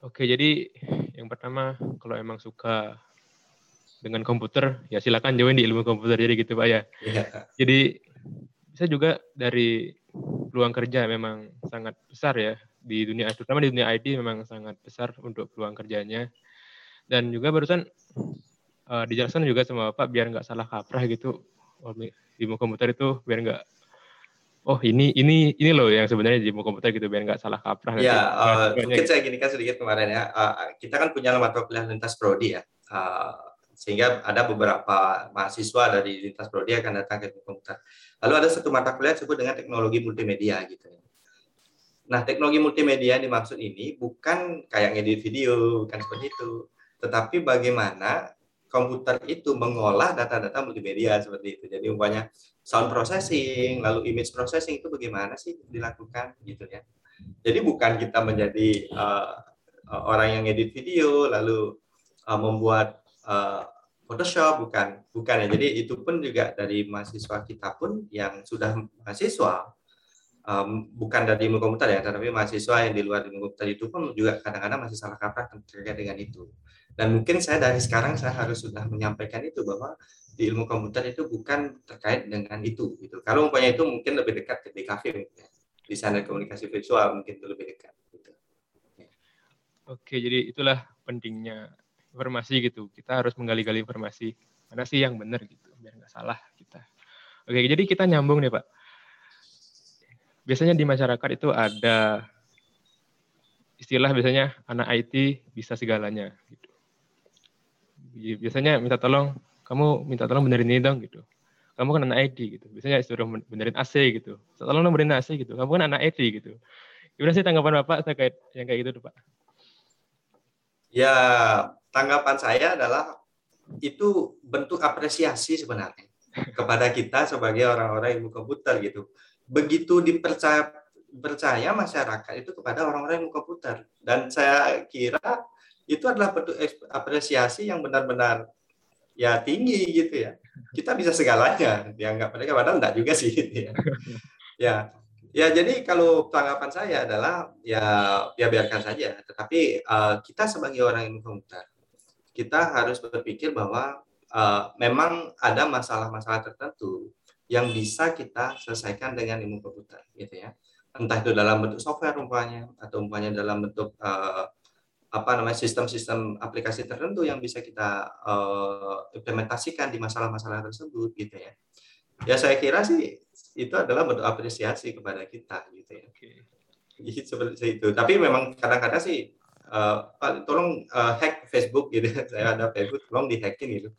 Oke, jadi yang pertama kalau emang suka dengan komputer ya silakan join di ilmu komputer jadi gitu Pak ya. Yeah. Jadi bisa juga dari peluang kerja memang sangat besar ya di dunia terutama di dunia IT memang sangat besar untuk peluang kerjanya. Dan juga barusan uh, dijelaskan juga sama Bapak biar nggak salah kaprah gitu ilmu komputer itu biar nggak oh ini ini ini loh yang sebenarnya di komputer gitu biar nggak salah kaprah. Ya, uh, mungkin saya gini kan sedikit kemarin ya. Uh, kita kan punya mata kuliah lintas prodi ya. Uh, sehingga ada beberapa mahasiswa dari lintas prodi akan datang ke komputer. Lalu ada satu mata kuliah disebut dengan teknologi multimedia gitu. Ya. Nah, teknologi multimedia yang dimaksud ini bukan kayak ngedit video, bukan seperti itu. Tetapi bagaimana komputer itu mengolah data-data multimedia seperti itu. Jadi umpamanya sound processing, lalu image processing itu bagaimana sih dilakukan gitu ya. Jadi bukan kita menjadi uh, orang yang edit video lalu uh, membuat uh, Photoshop bukan bukan ya. Jadi itu pun juga dari mahasiswa kita pun yang sudah mahasiswa um, bukan dari ilmu komputer ya, tetapi mahasiswa yang di luar ilmu komputer itu pun juga kadang-kadang masih salah kaprah terkait dengan itu. Dan mungkin saya dari sekarang saya harus sudah menyampaikan itu bahwa di ilmu komputer itu bukan terkait dengan itu gitu. Kalau umpamanya itu mungkin lebih dekat ke DKV ya. desain dan komunikasi visual mungkin itu lebih dekat gitu. Oke, jadi itulah pentingnya informasi gitu. Kita harus menggali-gali informasi mana sih yang benar gitu biar nggak salah kita. Oke, jadi kita nyambung nih Pak. Biasanya di masyarakat itu ada istilah biasanya anak IT bisa segalanya gitu. Biasanya minta tolong kamu minta tolong benerin ini dong gitu. Kamu kan anak IT gitu. Biasanya suruh benerin AC gitu. Tolong dong benerin AC gitu. Kamu kan anak IT gitu. Gimana sih tanggapan bapak terkait yang kayak gitu pak? Ya tanggapan saya adalah itu bentuk apresiasi sebenarnya kepada kita sebagai orang-orang ilmu komputer gitu. Begitu dipercaya percaya masyarakat itu kepada orang-orang ilmu komputer. Dan saya kira itu adalah bentuk apresiasi yang benar-benar ya tinggi gitu ya. Kita bisa segalanya, dianggap mereka padahal enggak juga sih gitu ya. Ya, ya jadi kalau tanggapan saya adalah ya ya biarkan saja. Tetapi uh, kita sebagai orang yang komputer, kita harus berpikir bahwa uh, memang ada masalah-masalah tertentu yang bisa kita selesaikan dengan ilmu komputer gitu ya. Entah itu dalam bentuk software umpamanya atau umpamanya dalam bentuk uh, apa namanya sistem-sistem aplikasi tertentu yang bisa kita uh, implementasikan di masalah-masalah tersebut gitu ya. Ya saya kira sih itu adalah bentuk apresiasi kepada kita gitu ya. Gitu, seperti itu. Tapi memang kadang-kadang sih uh, Pak tolong uh, hack Facebook gitu. saya ada Facebook tolong dihacking gitu.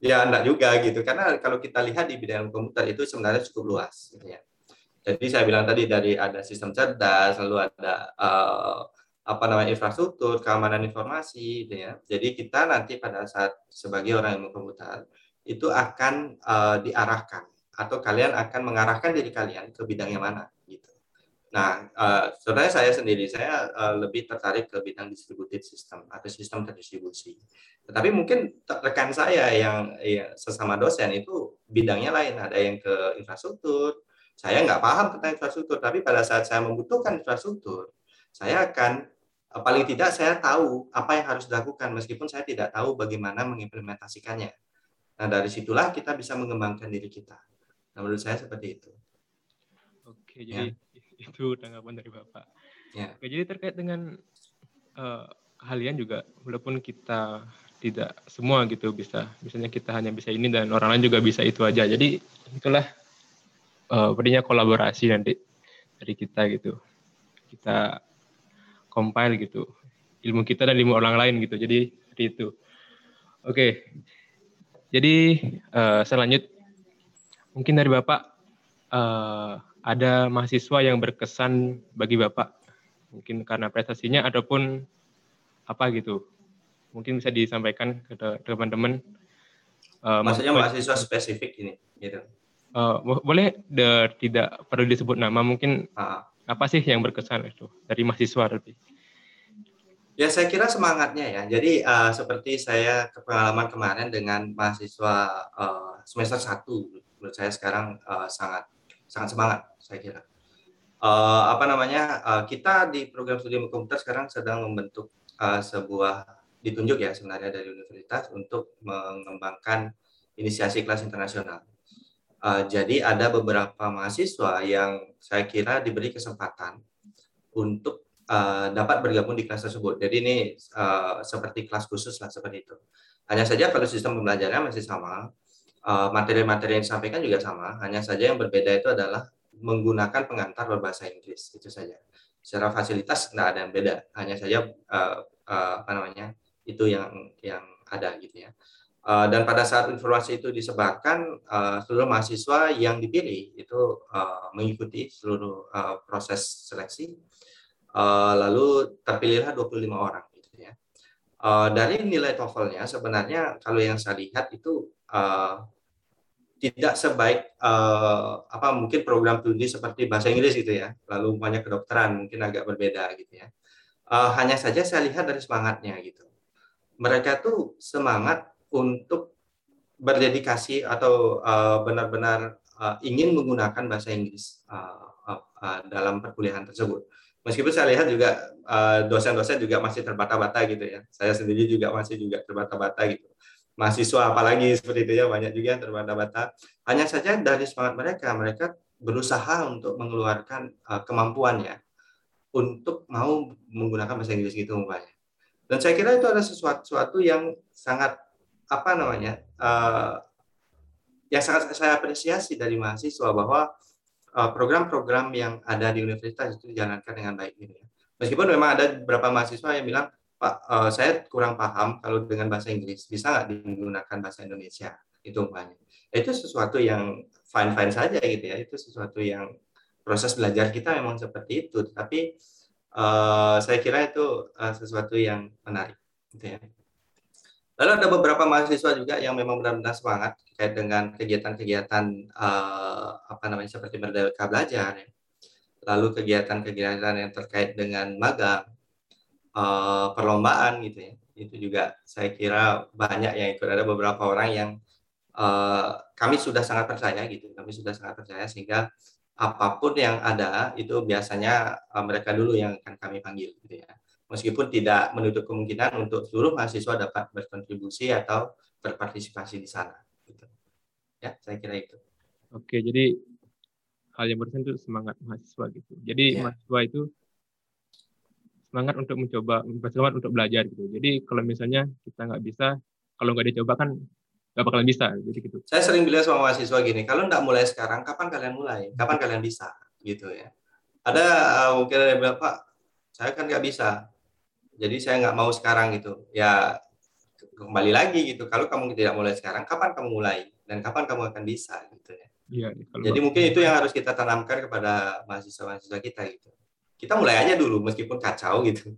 Ya enggak juga gitu. Karena kalau kita lihat di bidang komputer itu sebenarnya cukup luas gitu ya. Jadi saya bilang tadi dari ada sistem cerdas, lalu ada uh, apa namanya infrastruktur, keamanan informasi, gitu ya. Jadi kita nanti pada saat sebagai orang yang komputer itu akan uh, diarahkan atau kalian akan mengarahkan diri kalian ke bidang yang mana gitu. Nah, uh, sebenarnya saya sendiri saya uh, lebih tertarik ke bidang distributed system atau sistem terdistribusi. Tetapi mungkin rekan saya yang ya, sesama dosen itu bidangnya lain, ada yang ke infrastruktur. Saya nggak paham tentang infrastruktur, tapi pada saat saya membutuhkan infrastruktur, saya akan eh, paling tidak saya tahu apa yang harus dilakukan meskipun saya tidak tahu bagaimana mengimplementasikannya. Nah, dari situlah kita bisa mengembangkan diri kita. Nah, menurut saya seperti itu. Oke, jadi ya. itu tanggapan dari Bapak. Ya. Oke, jadi terkait dengan uh, kalian juga walaupun kita tidak semua gitu bisa misalnya kita hanya bisa ini dan orang lain juga bisa itu aja jadi itulah uh, kolaborasi nanti dari kita gitu kita compile gitu. Ilmu kita dan ilmu orang lain gitu. Jadi seperti itu. Oke. Jadi uh, saya lanjut. Mungkin dari bapak uh, ada mahasiswa yang berkesan bagi bapak? Mungkin karena prestasinya ataupun apa gitu? Mungkin bisa disampaikan ke teman-teman. Uh, maksudnya mahasiswa spesifik ini gitu. Uh, boleh de, tidak perlu disebut nama mungkin ah apa sih yang berkesan itu dari mahasiswa lebih? Ya saya kira semangatnya ya. Jadi uh, seperti saya pengalaman kemarin dengan mahasiswa uh, semester 1 menurut saya sekarang uh, sangat sangat semangat saya kira. uh, apa namanya uh, kita di program studi komputer sekarang sedang membentuk uh, sebuah ditunjuk ya sebenarnya dari universitas untuk mengembangkan inisiasi kelas internasional. Uh, jadi ada beberapa mahasiswa yang saya kira diberi kesempatan untuk uh, dapat bergabung di kelas tersebut. Jadi ini uh, seperti kelas khusus lah seperti itu. Hanya saja kalau sistem pembelajarannya masih sama, eh, materi-materi yang disampaikan juga sama, hanya saja yang berbeda itu adalah menggunakan pengantar berbahasa Inggris itu saja. Secara fasilitas tidak ada yang beda, hanya saja uh, uh, apa namanya itu yang yang ada gitu ya. Uh, dan pada saat informasi itu disebarkan, uh, seluruh mahasiswa yang dipilih itu uh, mengikuti seluruh uh, proses seleksi, uh, lalu terpilihlah 25 orang. Uh, dari nilai TOEFL-nya sebenarnya kalau yang saya lihat itu uh, tidak sebaik uh, apa mungkin program studi seperti bahasa Inggris gitu ya, lalu banyak kedokteran mungkin agak berbeda gitu ya. Uh, hanya saja saya lihat dari semangatnya gitu. Mereka tuh semangat untuk berdedikasi atau benar-benar uh, uh, ingin menggunakan bahasa Inggris uh, uh, uh, dalam perkuliahan tersebut meskipun saya lihat juga eh, dosen-dosen juga masih terbata-bata gitu ya. Saya sendiri juga masih juga terbata-bata gitu. Mahasiswa apalagi seperti itu ya banyak juga yang terbata-bata. Hanya saja dari semangat mereka, mereka berusaha untuk mengeluarkan uh, kemampuannya untuk mau menggunakan bahasa Inggris gitu umpamanya. Dan saya kira itu ada sesuatu yang sangat apa namanya uh, yang sangat saya apresiasi dari mahasiswa bahwa Eh, program-program yang ada di universitas itu dijalankan dengan baik gitu ya. Meskipun memang ada beberapa mahasiswa yang bilang, Pak, uh, saya kurang paham kalau dengan bahasa Inggris, bisa nggak digunakan bahasa Indonesia? Itu umpamanya. Itu sesuatu yang fine-fine saja gitu ya. Itu sesuatu yang proses belajar kita memang seperti itu. Tapi uh, saya kira itu uh, sesuatu yang menarik. Gitu ya. Lalu ada beberapa mahasiswa juga yang memang benar-benar semangat terkait dengan kegiatan-kegiatan uh, apa namanya seperti merdeka belajar, ya. lalu kegiatan-kegiatan yang terkait dengan magang, uh, perlombaan gitu ya. Itu juga saya kira banyak yang ikut. Ada beberapa orang yang uh, kami sudah sangat percaya gitu. Kami sudah sangat percaya sehingga apa pun yang ada itu biasanya uh, mereka dulu yang akan kami panggil gitu ya meskipun tidak menutup kemungkinan untuk seluruh mahasiswa dapat berkontribusi atau berpartisipasi di sana. Gitu. Ya, saya kira itu. Oke, jadi hal yang barusan itu semangat mahasiswa gitu. Jadi ya. mahasiswa itu semangat untuk mencoba, semangat untuk belajar gitu. Jadi kalau misalnya kita nggak bisa, kalau nggak dicoba kan nggak bakalan bisa. Jadi gitu. Saya sering bilang sama mahasiswa gini, kalau nggak mulai sekarang, kapan kalian mulai? Kapan kalian bisa? Gitu ya. Ada uh, mungkin ada yang bilang, Pak, saya kan nggak bisa jadi saya nggak mau sekarang gitu. Ya kembali lagi gitu. Kalau kamu tidak mulai sekarang kapan kamu mulai? Dan kapan kamu akan bisa gitu ya? Iya, jadi mungkin itu yang harus kita tanamkan kepada mahasiswa-mahasiswa kita gitu. Kita mulai aja dulu meskipun kacau gitu.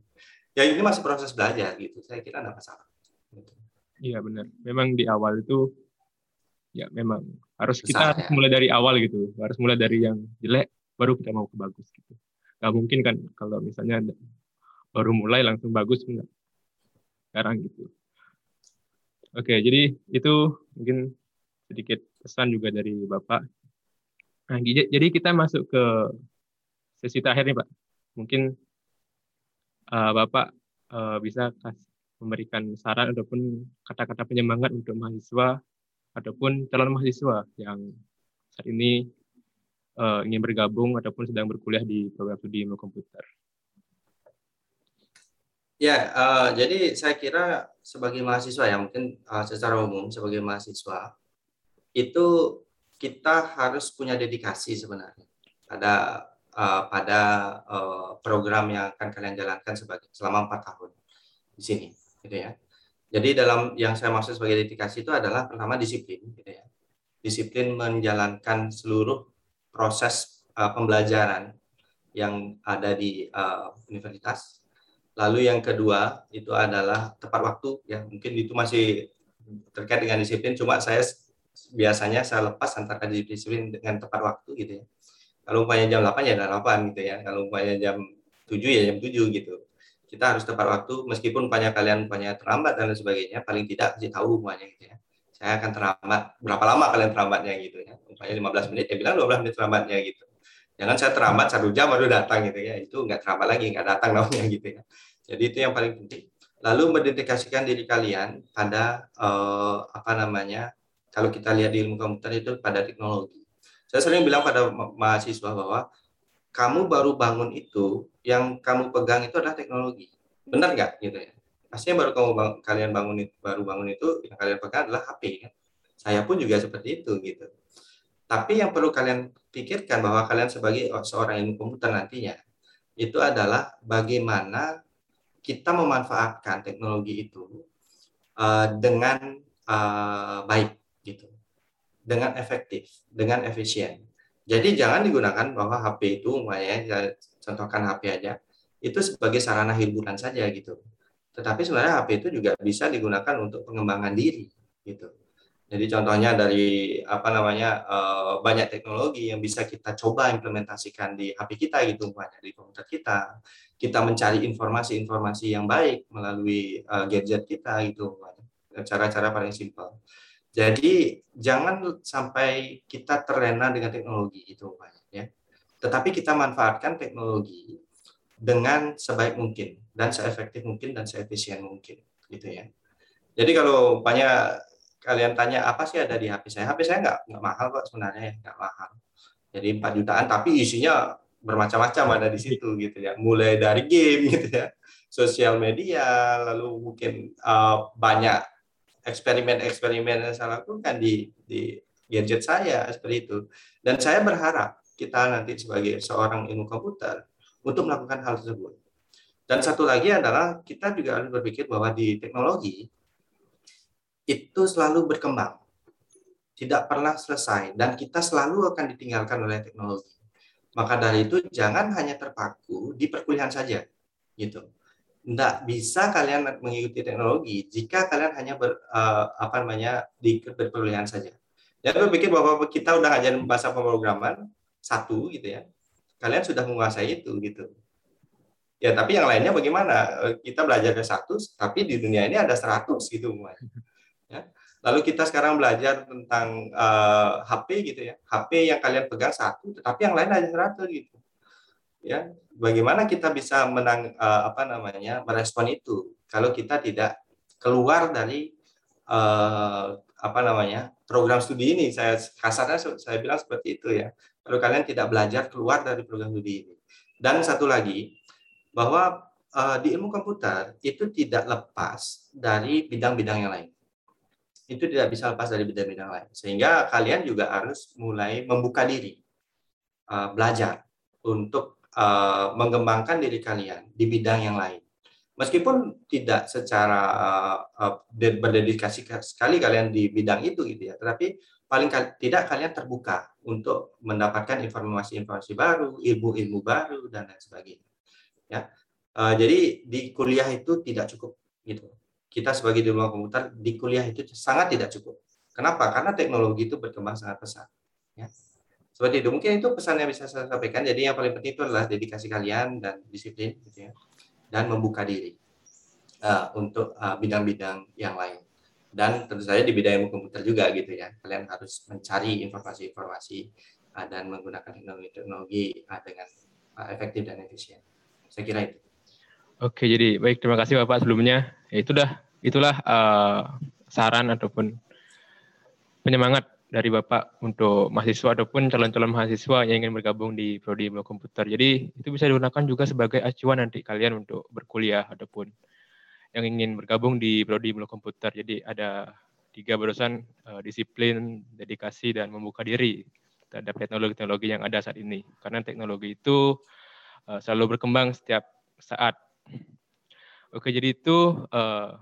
Ya ini masih proses belajar gitu. Saya kira tidak masalah. Gitu. iya benar. Memang di awal itu ya memang harus Besar, kita harus ya. mulai dari awal gitu. Harus mulai dari yang jelek baru kita mau ke bagus gitu. Nggak mungkin kan kalau misalnya baru mulai langsung bagus enggak sekarang gitu. Oke jadi itu mungkin sedikit pesan juga dari bapak. Nah jadi kita masuk ke sesi terakhir nih pak. Mungkin uh, bapak uh, bisa kasih memberikan saran ataupun kata-kata penyemangat untuk mahasiswa ataupun calon mahasiswa yang saat ini uh, ingin bergabung ataupun sedang berkuliah di program studi ilmu komputer. Ya, uh, jadi saya kira sebagai mahasiswa ya mungkin uh, secara umum sebagai mahasiswa itu kita harus punya dedikasi sebenarnya pada uh, pada uh, program yang akan kalian jalankan sebagai selama empat tahun di sini, gitu ya. Jadi dalam yang saya maksud sebagai dedikasi itu adalah pertama disiplin, gitu ya. Disiplin menjalankan seluruh proses uh, pembelajaran yang ada di uh, universitas Lalu yang kedua itu adalah tepat waktu ya mungkin itu masih terkait dengan disiplin cuma saya biasanya saya lepas antara disiplin dengan tepat waktu gitu ya. Kalau umpamanya jam 8 ya jam 8 gitu ya. Kalau umpamanya jam 7 ya jam 7 gitu. Kita harus tepat waktu meskipun umpamanya kalian umpamanya terlambat dan lain sebagainya paling tidak kasih tahu umpamanya gitu ya. Saya akan terlambat berapa lama kalian terlambatnya gitu ya. Umpamanya 15 menit ya bilang 12 menit terlambatnya gitu Jangan saya terlambat satu jam baru datang gitu ya. Itu nggak terlambat lagi, nggak datang namanya gitu ya. Jadi itu yang paling penting. Lalu mendedikasikan diri kalian pada eh, apa namanya? Kalau kita lihat di ilmu komputer itu pada teknologi. Saya sering bilang pada mahasiswa bahwa kamu baru bangun itu, yang kamu pegang itu adalah teknologi. Benar nggak gitu ya? Pastinya baru kamu bang, kalian bangun itu, baru bangun itu yang kalian pegang adalah HP kan. Saya pun juga seperti itu gitu. Tapi yang perlu kalian pikirkan bahwa kalian sebagai seorang ilmu komputer nantinya itu adalah bagaimana kita memanfaatkan teknologi itu uh, dengan uh, baik gitu, dengan efektif, dengan efisien. Jadi jangan digunakan bahwa HP itu, ya, contohkan HP aja, itu sebagai sarana hiburan saja gitu. Tetapi sebenarnya HP itu juga bisa digunakan untuk pengembangan diri gitu. Jadi contohnya dari apa namanya uh, banyak teknologi yang bisa kita coba implementasikan di HP kita gitu, banyak di komputer kita. Kita mencari informasi-informasi yang baik melalui uh, gadget kita gitu, cara-cara paling simpel. Jadi jangan sampai kita terlena dengan teknologi itu, ya. Tetapi kita manfaatkan teknologi dengan sebaik mungkin dan seefektif mungkin dan seefisien mungkin, gitu ya. Jadi kalau banyak kalian tanya apa sih ada di HP saya, HP saya nggak nggak mahal kok sebenarnya ya, nggak mahal. Jadi 4 jutaan, tapi isinya bermacam-macam ada di situ gitu ya. Mulai dari game gitu ya, sosial media, lalu mungkin uh, banyak eksperimen-eksperimen yang saya lakukan di di gadget saya seperti itu. Dan saya berharap kita nanti sebagai seorang ilmu komputer untuk melakukan hal tersebut. Dan satu lagi adalah kita juga harus berpikir bahwa di teknologi itu selalu berkembang, tidak pernah selesai, dan kita selalu akan ditinggalkan oleh teknologi. Maka dari itu jangan hanya terpaku di perkuliahan saja, gitu. Tidak bisa kalian mengikuti teknologi jika kalian hanya ber, uh, apa namanya di perkuliahan saja. Jangan berpikir bahwa kita udah ngajarin bahasa pemrograman satu gitu ya, kalian sudah menguasai itu gitu. Ya, tapi yang lainnya bagaimana? Kita belajar ke satu, tapi di dunia ini ada seratus gitu. Ya. Lalu kita sekarang belajar tentang uh, eh, HP gitu ya. HP yang kalian pegang satu, tetapi yang lain ada seratus gitu. Ya, bagaimana kita bisa menang uh, apa namanya merespon itu kalau kita tidak keluar dari uh, apa namanya program studi ini saya kasarnya saya bilang seperti itu ya kalau kalian tidak belajar keluar dari program studi ini dan satu lagi bahwa uh, di ilmu komputer itu tidak lepas dari bidang-bidang yang lain itu tidak bisa lepas dari bidang-bidang lain. Sehingga kalian juga harus mulai membuka diri, uh, belajar untuk uh, mengembangkan diri kalian di bidang yang lain. Meskipun tidak secara uh, berdedikasi sekali kalian di bidang itu gitu ya, tetapi paling tidak kalian terbuka untuk mendapatkan informasi-informasi baru, ilmu-ilmu baru dan lain sebagainya. Ya, jadi di kuliah itu tidak cukup gitu kita sebagai di ruang komputer di kuliah itu sangat tidak cukup. Kenapa? Karena teknologi itu berkembang sangat pesat. Ya. Seperti itu. Mungkin itu pesan yang bisa saya sampaikan. Jadi yang paling penting itu adalah dedikasi kalian dan disiplin, gitu ya, dan membuka diri uh, untuk uh, bidang-bidang uh, yang lain. Dan tentu saja di bidang ilmu komputer juga gitu ya. Kalian harus mencari informasi-informasi uh, dan menggunakan teknologi-teknologi uh, dengan uh, efektif dan efisien. Saya kira itu. Oke, jadi baik terima kasih Bapak sebelumnya. Ya, itu dah itulah uh, saran ataupun penyemangat dari Bapak untuk mahasiswa ataupun calon-calon mahasiswa yang ingin bergabung di prodi ilmu komputer. Jadi itu bisa digunakan juga sebagai acuan nanti kalian untuk berkuliah ataupun yang ingin bergabung di prodi ilmu komputer. Jadi ada tiga barusan uh, disiplin, dedikasi dan membuka diri terhadap teknologi-teknologi yang ada saat ini. Karena teknologi itu uh, selalu berkembang setiap saat Oke, jadi itu uh,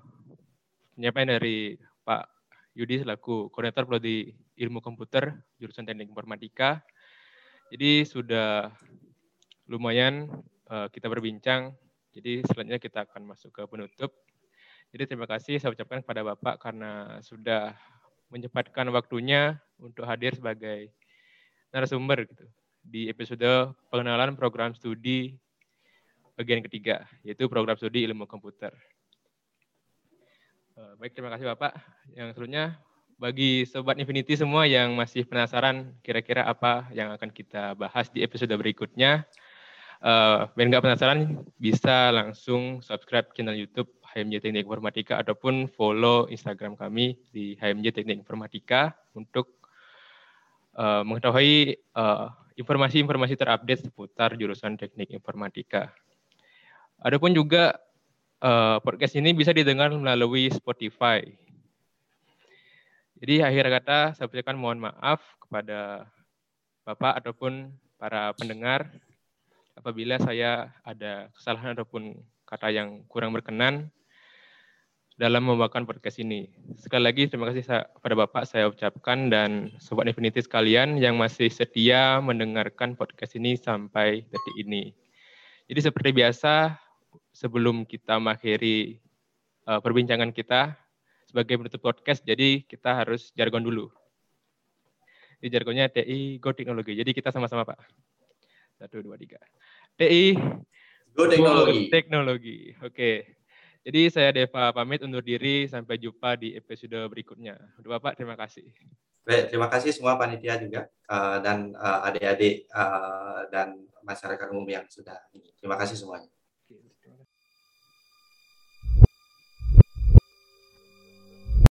penyampaian dari Pak Yudi selaku koordinator prodi ilmu komputer jurusan teknik informatika. Jadi sudah lumayan uh, kita berbincang. Jadi selanjutnya kita akan masuk ke penutup. Jadi terima kasih saya ucapkan kepada Bapak karena sudah menyempatkan waktunya untuk hadir sebagai narasumber gitu di episode pengenalan program studi bagian ketiga, yaitu program studi ilmu komputer. Eh, baik, terima kasih Bapak. Yang selanjutnya bagi Sobat Infinity semua yang masih penasaran kira-kira apa yang akan kita bahas di episode berikutnya, uh, biar nggak penasaran bisa langsung subscribe channel YouTube HMJ Teknik Informatika ataupun follow Instagram kami di HMJ Teknik Informatika untuk uh, mengetahui informasi-informasi uh, terupdate seputar jurusan Teknik Informatika. Adapun juga uh, podcast ini bisa didengar melalui Spotify jadi akhir kata saya ucapkan mohon maaf kepada Bapak ataupun para pendengar apabila saya ada kesalahan ataupun kata yang kurang berkenan dalam membawakan podcast ini. Sekali lagi terima kasih kepada Bapak saya ucapkan dan Sobat Infinity sekalian yang masih setia mendengarkan podcast ini sampai detik ini. Jadi seperti biasa, sebelum kita mengakhiri uh, perbincangan kita, sebagai penutup podcast, jadi kita harus jargon dulu. Di jargonnya TI Go Teknologi. Jadi kita sama-sama Pak. Satu, dua, tiga. TI Go Teknologi. Go Teknologi. Oke. Jadi saya Deva pamit undur diri. Sampai jumpa di episode berikutnya. Bapak, terima kasih. Baik, terima kasih semua panitia juga uh, dan uh, adik-adik uh, dan masyarakat umum yang sudah ini. Terima kasih semuanya.